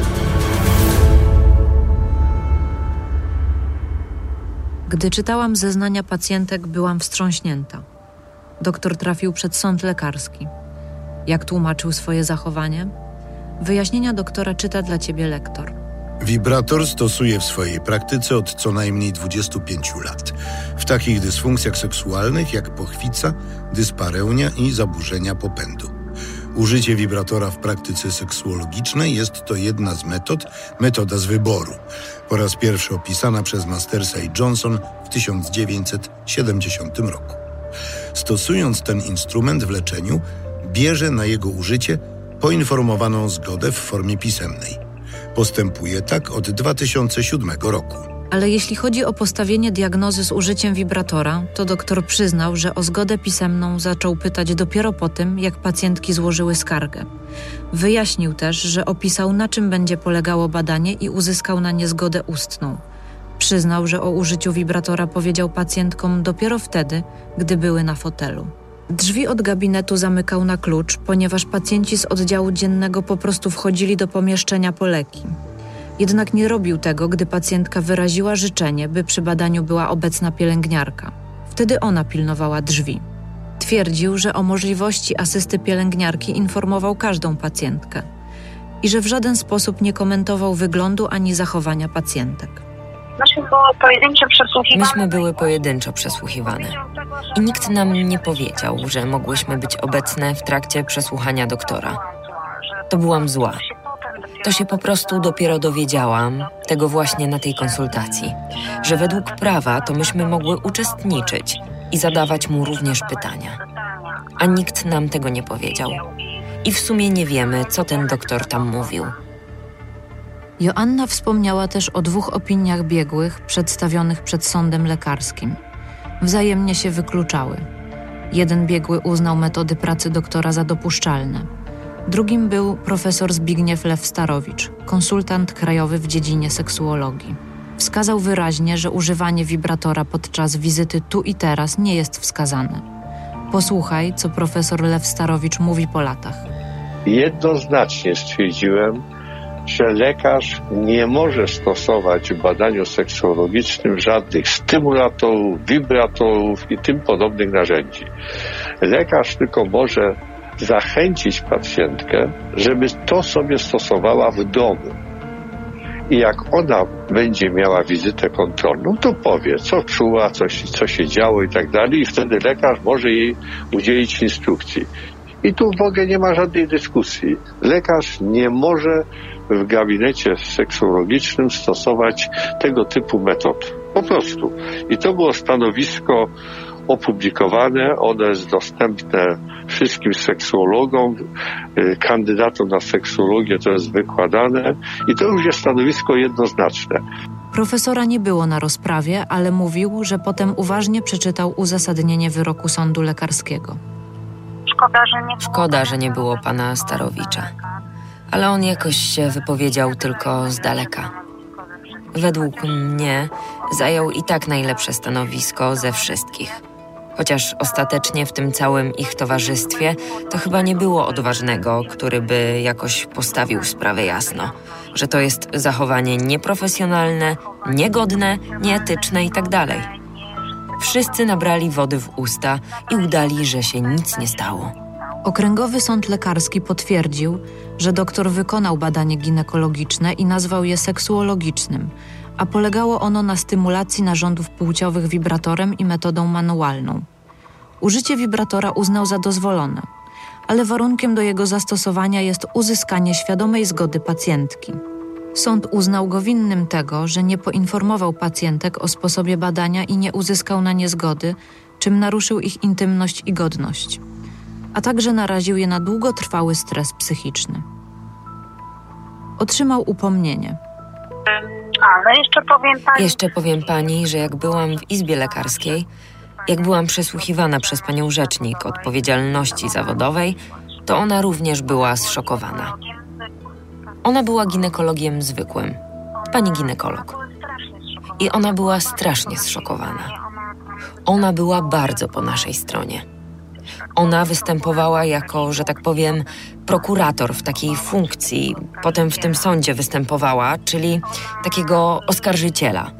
Gdy czytałam zeznania pacjentek, byłam wstrząśnięta. Doktor trafił przed sąd lekarski. Jak tłumaczył swoje zachowanie? Wyjaśnienia doktora czyta dla ciebie lektor. Wibrator stosuje w swojej praktyce od co najmniej 25 lat. W takich dysfunkcjach seksualnych jak pochwica, dyspareunia i zaburzenia popędu. Użycie wibratora w praktyce seksuologicznej jest to jedna z metod, metoda z wyboru. Po raz pierwszy opisana przez Mastersa i Johnson w 1970 roku. Stosując ten instrument w leczeniu, bierze na jego użycie poinformowaną zgodę w formie pisemnej. Postępuje tak od 2007 roku. Ale jeśli chodzi o postawienie diagnozy z użyciem wibratora, to doktor przyznał, że o zgodę pisemną zaczął pytać dopiero po tym, jak pacjentki złożyły skargę. Wyjaśnił też, że opisał, na czym będzie polegało badanie i uzyskał na nie zgodę ustną. Przyznał, że o użyciu wibratora powiedział pacjentkom dopiero wtedy, gdy były na fotelu. Drzwi od gabinetu zamykał na klucz, ponieważ pacjenci z oddziału dziennego po prostu wchodzili do pomieszczenia po leki. Jednak nie robił tego, gdy pacjentka wyraziła życzenie, by przy badaniu była obecna pielęgniarka. Wtedy ona pilnowała drzwi. Twierdził, że o możliwości asysty pielęgniarki informował każdą pacjentkę i że w żaden sposób nie komentował wyglądu ani zachowania pacjentek. Myśmy były pojedynczo przesłuchiwane. I nikt nam nie powiedział, że mogłyśmy być obecne w trakcie przesłuchania doktora. To byłam zła. To się po prostu dopiero dowiedziałam, tego właśnie na tej konsultacji, że według prawa to myśmy mogły uczestniczyć i zadawać mu również pytania. A nikt nam tego nie powiedział. I w sumie nie wiemy, co ten doktor tam mówił. Joanna wspomniała też o dwóch opiniach biegłych przedstawionych przed sądem lekarskim. Wzajemnie się wykluczały. Jeden biegły uznał metody pracy doktora za dopuszczalne. Drugim był profesor Zbigniew Lew-Starowicz, konsultant krajowy w dziedzinie seksuologii. Wskazał wyraźnie, że używanie wibratora podczas wizyty tu i teraz nie jest wskazane. Posłuchaj, co profesor Lew-Starowicz mówi po latach. Jednoznacznie stwierdziłem, że lekarz nie może stosować w badaniu seksuologicznym żadnych stymulatorów, wibratorów i tym podobnych narzędzi. Lekarz tylko może zachęcić pacjentkę, żeby to sobie stosowała w domu. I jak ona będzie miała wizytę kontrolną, to powie, co czuła, co, co się działo i tak dalej, i wtedy lekarz może jej udzielić instrukcji. I tu w ogóle nie ma żadnej dyskusji. Lekarz nie może w gabinecie seksuologicznym stosować tego typu metod. Po prostu. I to było stanowisko opublikowane, one jest dostępne wszystkim seksuologom, y, kandydatom na seksuologię to jest wykładane i to już jest stanowisko jednoznaczne. Profesora nie było na rozprawie, ale mówił, że potem uważnie przeczytał uzasadnienie wyroku sądu lekarskiego. Szkoda, że nie było, Szkoda, że nie było pana Starowicza. Ale on jakoś się wypowiedział tylko z daleka. Według mnie zajął i tak najlepsze stanowisko ze wszystkich. Chociaż ostatecznie w tym całym ich towarzystwie to chyba nie było odważnego, który by jakoś postawił sprawę jasno, że to jest zachowanie nieprofesjonalne, niegodne, nieetyczne i tak. Wszyscy nabrali wody w usta i udali, że się nic nie stało. Okręgowy Sąd Lekarski potwierdził, że doktor wykonał badanie ginekologiczne i nazwał je seksuologicznym, a polegało ono na stymulacji narządów płciowych wibratorem i metodą manualną. Użycie wibratora uznał za dozwolone, ale warunkiem do jego zastosowania jest uzyskanie świadomej zgody pacjentki. Sąd uznał go winnym tego, że nie poinformował pacjentek o sposobie badania i nie uzyskał na nie zgody, czym naruszył ich intymność i godność a także naraził je na długotrwały stres psychiczny. Otrzymał upomnienie. Ale jeszcze powiem pani, Jeszcze powiem pani, że jak byłam w izbie lekarskiej, jak byłam przesłuchiwana przez panią rzecznik odpowiedzialności zawodowej, to ona również była zszokowana. Ona była ginekologiem zwykłym, pani ginekolog. I ona była strasznie zszokowana. Ona była bardzo po naszej stronie. Ona występowała jako, że tak powiem, prokurator w takiej funkcji. Potem w tym sądzie występowała, czyli takiego oskarżyciela.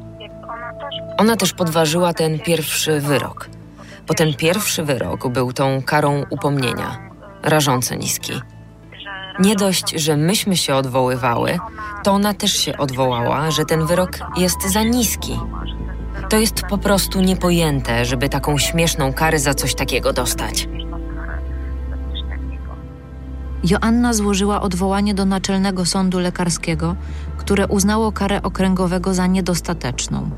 Ona też podważyła ten pierwszy wyrok, bo ten pierwszy wyrok był tą karą upomnienia, rażąco niski. Nie dość, że myśmy się odwoływały, to ona też się odwołała, że ten wyrok jest za niski. To jest po prostu niepojęte, żeby taką śmieszną karę za coś takiego dostać. Joanna złożyła odwołanie do Naczelnego Sądu Lekarskiego, które uznało karę okręgowego za niedostateczną.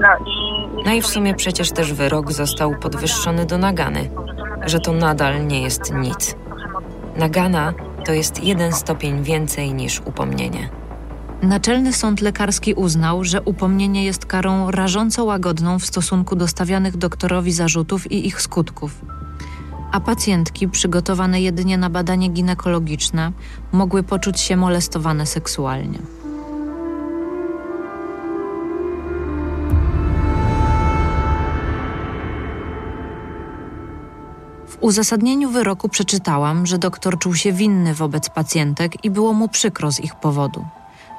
no i... No i w sumie przecież też wyrok został podwyższony do nagany, że to nadal nie jest nic. Nagana to jest jeden stopień więcej niż upomnienie. Naczelny Sąd Lekarski uznał, że upomnienie jest karą rażąco łagodną w stosunku do stawianych doktorowi zarzutów i ich skutków. A pacjentki, przygotowane jedynie na badanie ginekologiczne, mogły poczuć się molestowane seksualnie. W uzasadnieniu wyroku przeczytałam, że doktor czuł się winny wobec pacjentek i było mu przykro z ich powodu.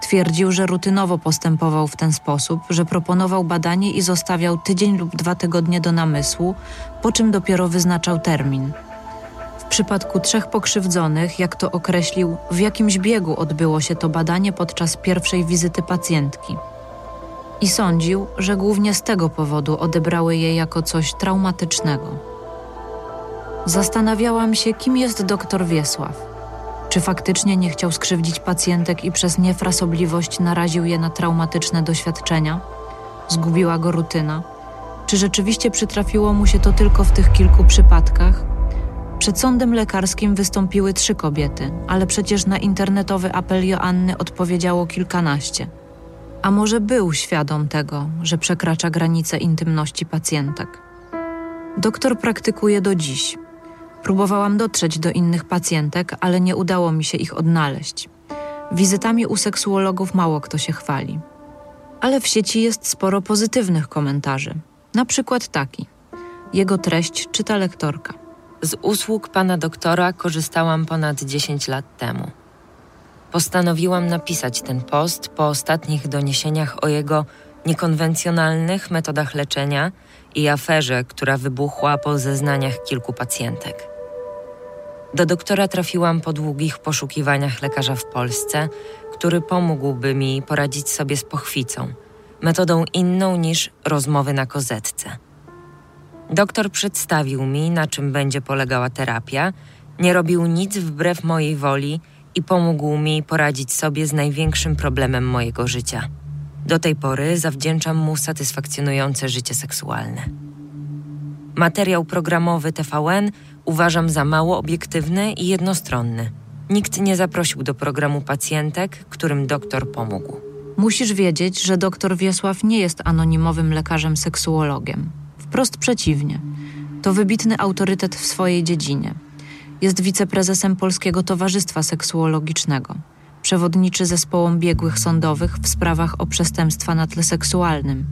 Twierdził, że rutynowo postępował w ten sposób, że proponował badanie i zostawiał tydzień lub dwa tygodnie do namysłu, po czym dopiero wyznaczał termin. W przypadku trzech pokrzywdzonych, jak to określił, w jakimś biegu odbyło się to badanie podczas pierwszej wizyty pacjentki. I sądził, że głównie z tego powodu odebrały je jako coś traumatycznego. Zastanawiałam się, kim jest doktor Wiesław. Czy faktycznie nie chciał skrzywdzić pacjentek i przez niefrasobliwość naraził je na traumatyczne doświadczenia? Zgubiła go rutyna? Czy rzeczywiście przytrafiło mu się to tylko w tych kilku przypadkach? Przed sądem lekarskim wystąpiły trzy kobiety, ale przecież na internetowy apel Joanny odpowiedziało kilkanaście. A może był świadom tego, że przekracza granice intymności pacjentek? Doktor praktykuje do dziś. Próbowałam dotrzeć do innych pacjentek, ale nie udało mi się ich odnaleźć. Wizytami u seksuologów mało kto się chwali. Ale w sieci jest sporo pozytywnych komentarzy. Na przykład taki. Jego treść czyta lektorka. Z usług pana doktora korzystałam ponad 10 lat temu. Postanowiłam napisać ten post po ostatnich doniesieniach o jego niekonwencjonalnych metodach leczenia i aferze, która wybuchła po zeznaniach kilku pacjentek. Do doktora trafiłam po długich poszukiwaniach lekarza w Polsce, który pomógłby mi poradzić sobie z pochwicą, metodą inną niż rozmowy na kozetce. Doktor przedstawił mi, na czym będzie polegała terapia, nie robił nic wbrew mojej woli i pomógł mi poradzić sobie z największym problemem mojego życia. Do tej pory zawdzięczam mu satysfakcjonujące życie seksualne. Materiał programowy TVN uważam za mało obiektywny i jednostronny. Nikt nie zaprosił do programu pacjentek, którym doktor pomógł. Musisz wiedzieć, że dr Wiesław nie jest anonimowym lekarzem seksuologiem. Wprost przeciwnie. To wybitny autorytet w swojej dziedzinie. Jest wiceprezesem Polskiego Towarzystwa Seksuologicznego. Przewodniczy zespołom biegłych sądowych w sprawach o przestępstwa na tle seksualnym.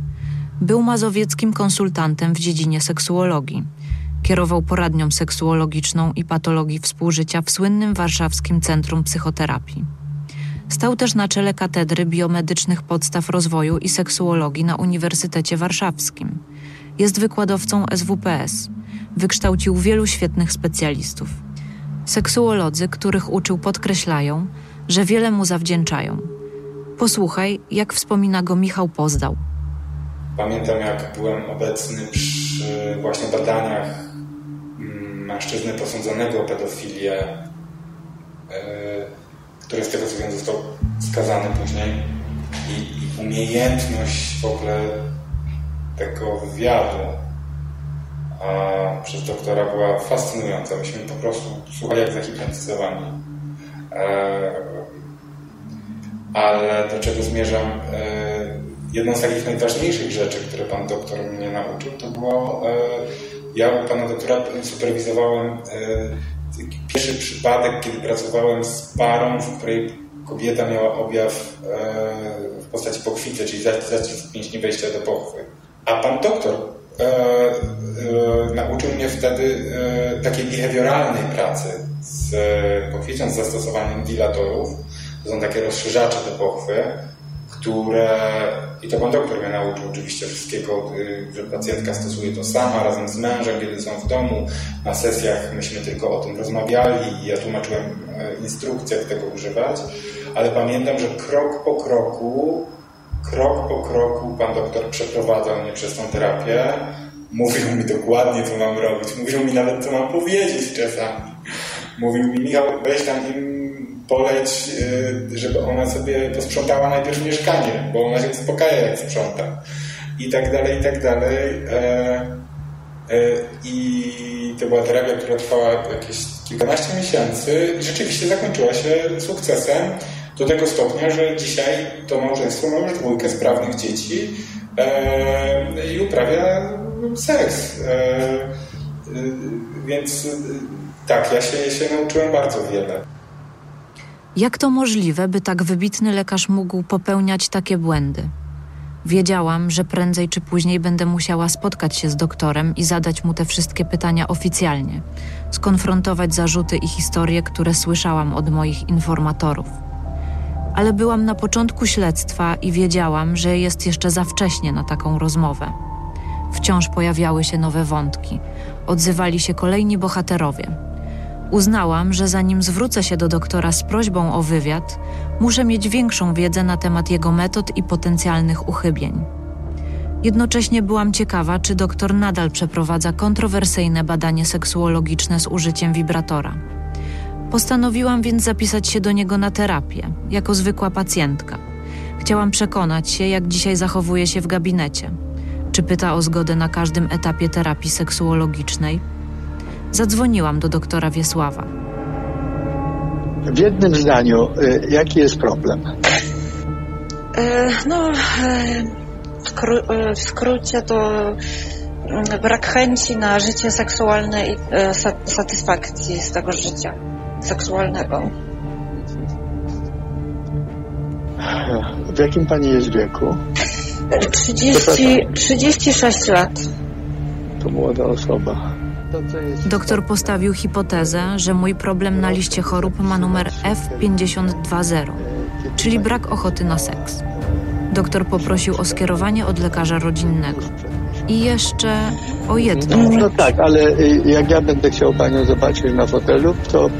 Był mazowieckim konsultantem w dziedzinie seksuologii. Kierował poradnią seksuologiczną i patologii współżycia w słynnym warszawskim Centrum Psychoterapii. Stał też na czele Katedry Biomedycznych Podstaw Rozwoju i Seksuologii na Uniwersytecie Warszawskim. Jest wykładowcą SWPS. Wykształcił wielu świetnych specjalistów. Seksuolodzy, których uczył, podkreślają, że wiele mu zawdzięczają. Posłuchaj, jak wspomina go Michał Pozdał. Pamiętam, jak byłem obecny przy właśnie badaniach mężczyzny posądzonego o pedofilię, e, który z tego co wiem został skazany później i, i umiejętność w ogóle tego wywiadu przez doktora była fascynująca. Myśmy po prostu słuchali jak zahipnotyzowani. E, ale do czego zmierzam? E, jedną z takich najważniejszych rzeczy, które pan doktor mnie nauczył, to było, ja u pana doktora superwizowałem pierwszy przypadek, kiedy pracowałem z parą, w której kobieta miała objaw w postaci pochwicy, czyli zacisk mięśni wejścia do pochwy. A pan doktor e, e, nauczył mnie wtedy e, takiej behawioralnej pracy z pochwicą, z zastosowaniem dilatorów. To są takie rozszerzacze do pochwy, które, i to pan doktor mnie nauczył oczywiście wszystkiego, że pacjentka stosuje to sama razem z mężem, kiedy są w domu. Na sesjach myśmy tylko o tym rozmawiali i ja tłumaczyłem instrukcje, jak tego używać, ale pamiętam, że krok po kroku krok po kroku pan doktor przeprowadzał mnie przez tą terapię. Mówił mi dokładnie, co mam robić. Mówił mi nawet, co mam powiedzieć czasami. Mówił mi, Michał, weź tam poleć, y, żeby ona sobie posprzątała najpierw mieszkanie, bo ona się uspokaja, jak sprząta. I tak dalej, i tak dalej. E, e, I to była terapia, która trwała jakieś kilkanaście miesięcy i rzeczywiście zakończyła się sukcesem do tego stopnia, że dzisiaj to małżeństwo ma już dwójkę sprawnych dzieci e, i uprawia seks. Więc tak, ja się, się nauczyłem bardzo wiele. Jak to możliwe, by tak wybitny lekarz mógł popełniać takie błędy? Wiedziałam, że prędzej czy później będę musiała spotkać się z doktorem i zadać mu te wszystkie pytania oficjalnie, skonfrontować zarzuty i historie, które słyszałam od moich informatorów ale byłam na początku śledztwa i wiedziałam, że jest jeszcze za wcześnie na taką rozmowę. Wciąż pojawiały się nowe wątki, odzywali się kolejni bohaterowie. Uznałam, że zanim zwrócę się do doktora z prośbą o wywiad, muszę mieć większą wiedzę na temat jego metod i potencjalnych uchybień. Jednocześnie byłam ciekawa, czy doktor nadal przeprowadza kontrowersyjne badanie seksuologiczne z użyciem wibratora. Postanowiłam więc zapisać się do niego na terapię, jako zwykła pacjentka. Chciałam przekonać się, jak dzisiaj zachowuje się w gabinecie. Czy pyta o zgodę na każdym etapie terapii seksuologicznej? Zadzwoniłam do doktora Wiesława. W jednym zdaniu, y, jaki jest problem? E, no, e, e, w skrócie to mm, brak chęci na życie seksualne i satysfakcji z tego życia seksualnego. W jakim pani jest wieku? 30, 36 lat. To młoda osoba. Doktor postawił hipotezę, że mój problem na liście chorób ma numer F520, czyli brak ochoty na seks. Doktor poprosił o skierowanie od lekarza rodzinnego. I jeszcze o jedno. No tak, ale y, jak ja będę chciał panią zobaczyć na fotelu, to e,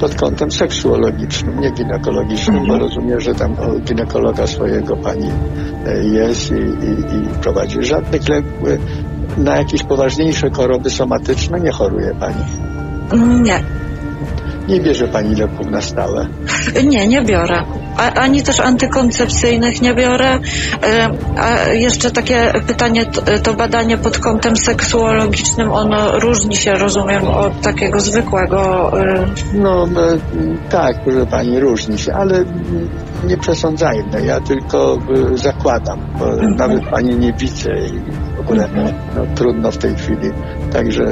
pod kątem seksuologicznym, nie ginekologicznym, bo mhm. rozumiem, że tam ginekologa swojego pani e, jest i, i, i prowadzi. Żadnych lęków na jakieś poważniejsze choroby somatyczne nie choruje pani? Nie. Nie bierze pani leków na stałe? Nie, nie biorę. A, ani też antykoncepcyjnych nie biorę. E, a jeszcze takie pytanie, to badanie pod kątem seksuologicznym, ono różni się, rozumiem, od takiego zwykłego. E, no tak, proszę pani, różni się, ale nie przesądzajmy. Ja tylko zakładam, bo nawet pani nie widzę i w ogóle no, trudno w tej chwili, także,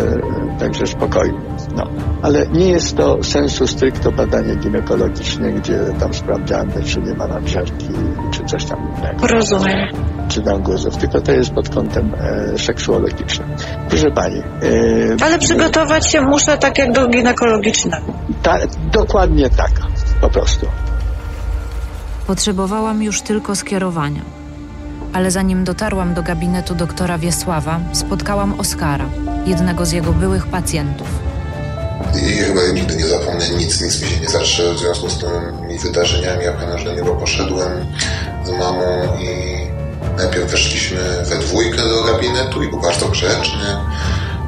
także spokojnie. No. Ale nie jest to sensu stricto badanie ginekologiczne, gdzie tam sprawdzamy, czy nie ma nadżerki, czy coś tam innego. Rozumiem. Czy tam guzów, tylko to jest pod kątem e, seksuologicznym. Proszę Pani. E, Ale przygotować się muszę tak jak do ginekologicznego. Ta, dokładnie tak, po prostu. Potrzebowałam już tylko skierowania. Ale zanim dotarłam do gabinetu doktora Wiesława, spotkałam Oskara, jednego z jego byłych pacjentów. I chyba nigdy nie zapomnę nic, nic mi się nie zatrze w związku z tymi wydarzeniami. Ja pamiętam, że do niego poszedłem z mamą i najpierw weszliśmy we dwójkę do gabinetu i był bardzo grzeczny.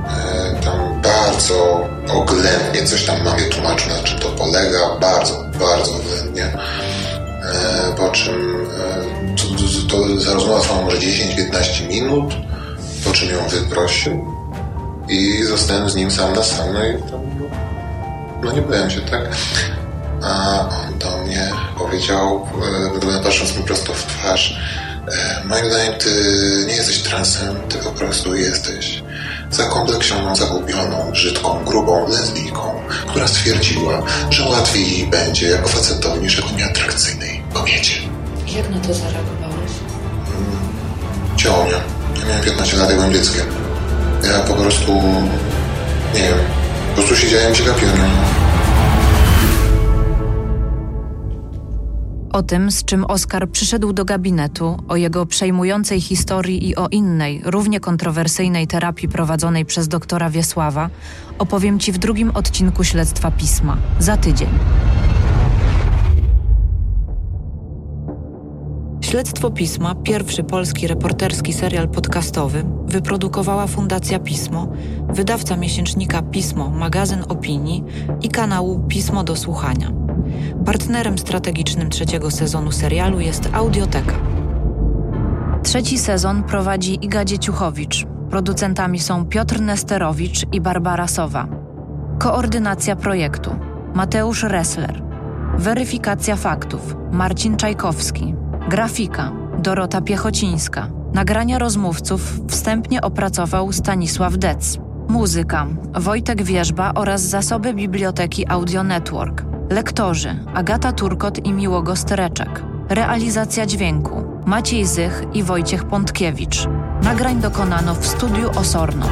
E, tam bardzo oględnie coś tam mamie tłumaczył, na czym to polega. Bardzo, bardzo oględnie. E, po czym e, to, to, rozmowa trwała może 10-15 minut, po czym ją wyprosił i zostałem z nim sam na sam. No i tam no nie byłem się, tak? A on do mnie powiedział, e, patrząc mi prosto w twarz, moim zdaniem ty nie jesteś transem, ty po prostu jesteś zakompleksioną, zagubioną, brzydką, grubą lesbijką, która stwierdziła, że łatwiej jej będzie jako facetowi niż jako nieatrakcyjnej kobiecie. Jak na to zareagowałeś? Ciało mnie. Ja miałem 15 lat, ja byłem dzieckiem. Ja po prostu, nie wiem, po prostu siedziałem się gapiłem. O tym, z czym Oskar przyszedł do gabinetu, o jego przejmującej historii i o innej, równie kontrowersyjnej terapii prowadzonej przez doktora Wiesława, opowiem Ci w drugim odcinku Śledztwa Pisma, za tydzień. Śledztwo Pisma, pierwszy polski reporterski serial podcastowy, wyprodukowała Fundacja Pismo, wydawca miesięcznika Pismo, magazyn opinii i kanału Pismo do Słuchania. Partnerem strategicznym trzeciego sezonu serialu jest Audioteka. Trzeci sezon prowadzi Iga Dzieciuchowicz. Producentami są Piotr Nesterowicz i Barbara Sowa. Koordynacja projektu Mateusz Ressler. Weryfikacja faktów Marcin Czajkowski. Grafika Dorota Piechocińska. Nagrania rozmówców wstępnie opracował Stanisław Dec. Muzyka Wojtek Wierzba oraz zasoby biblioteki Audio Network. Lektorzy Agata Turkot i Miłogo Stereczek. Realizacja dźwięku Maciej Zych i Wojciech Pątkiewicz. Nagrań dokonano w studiu Osorno.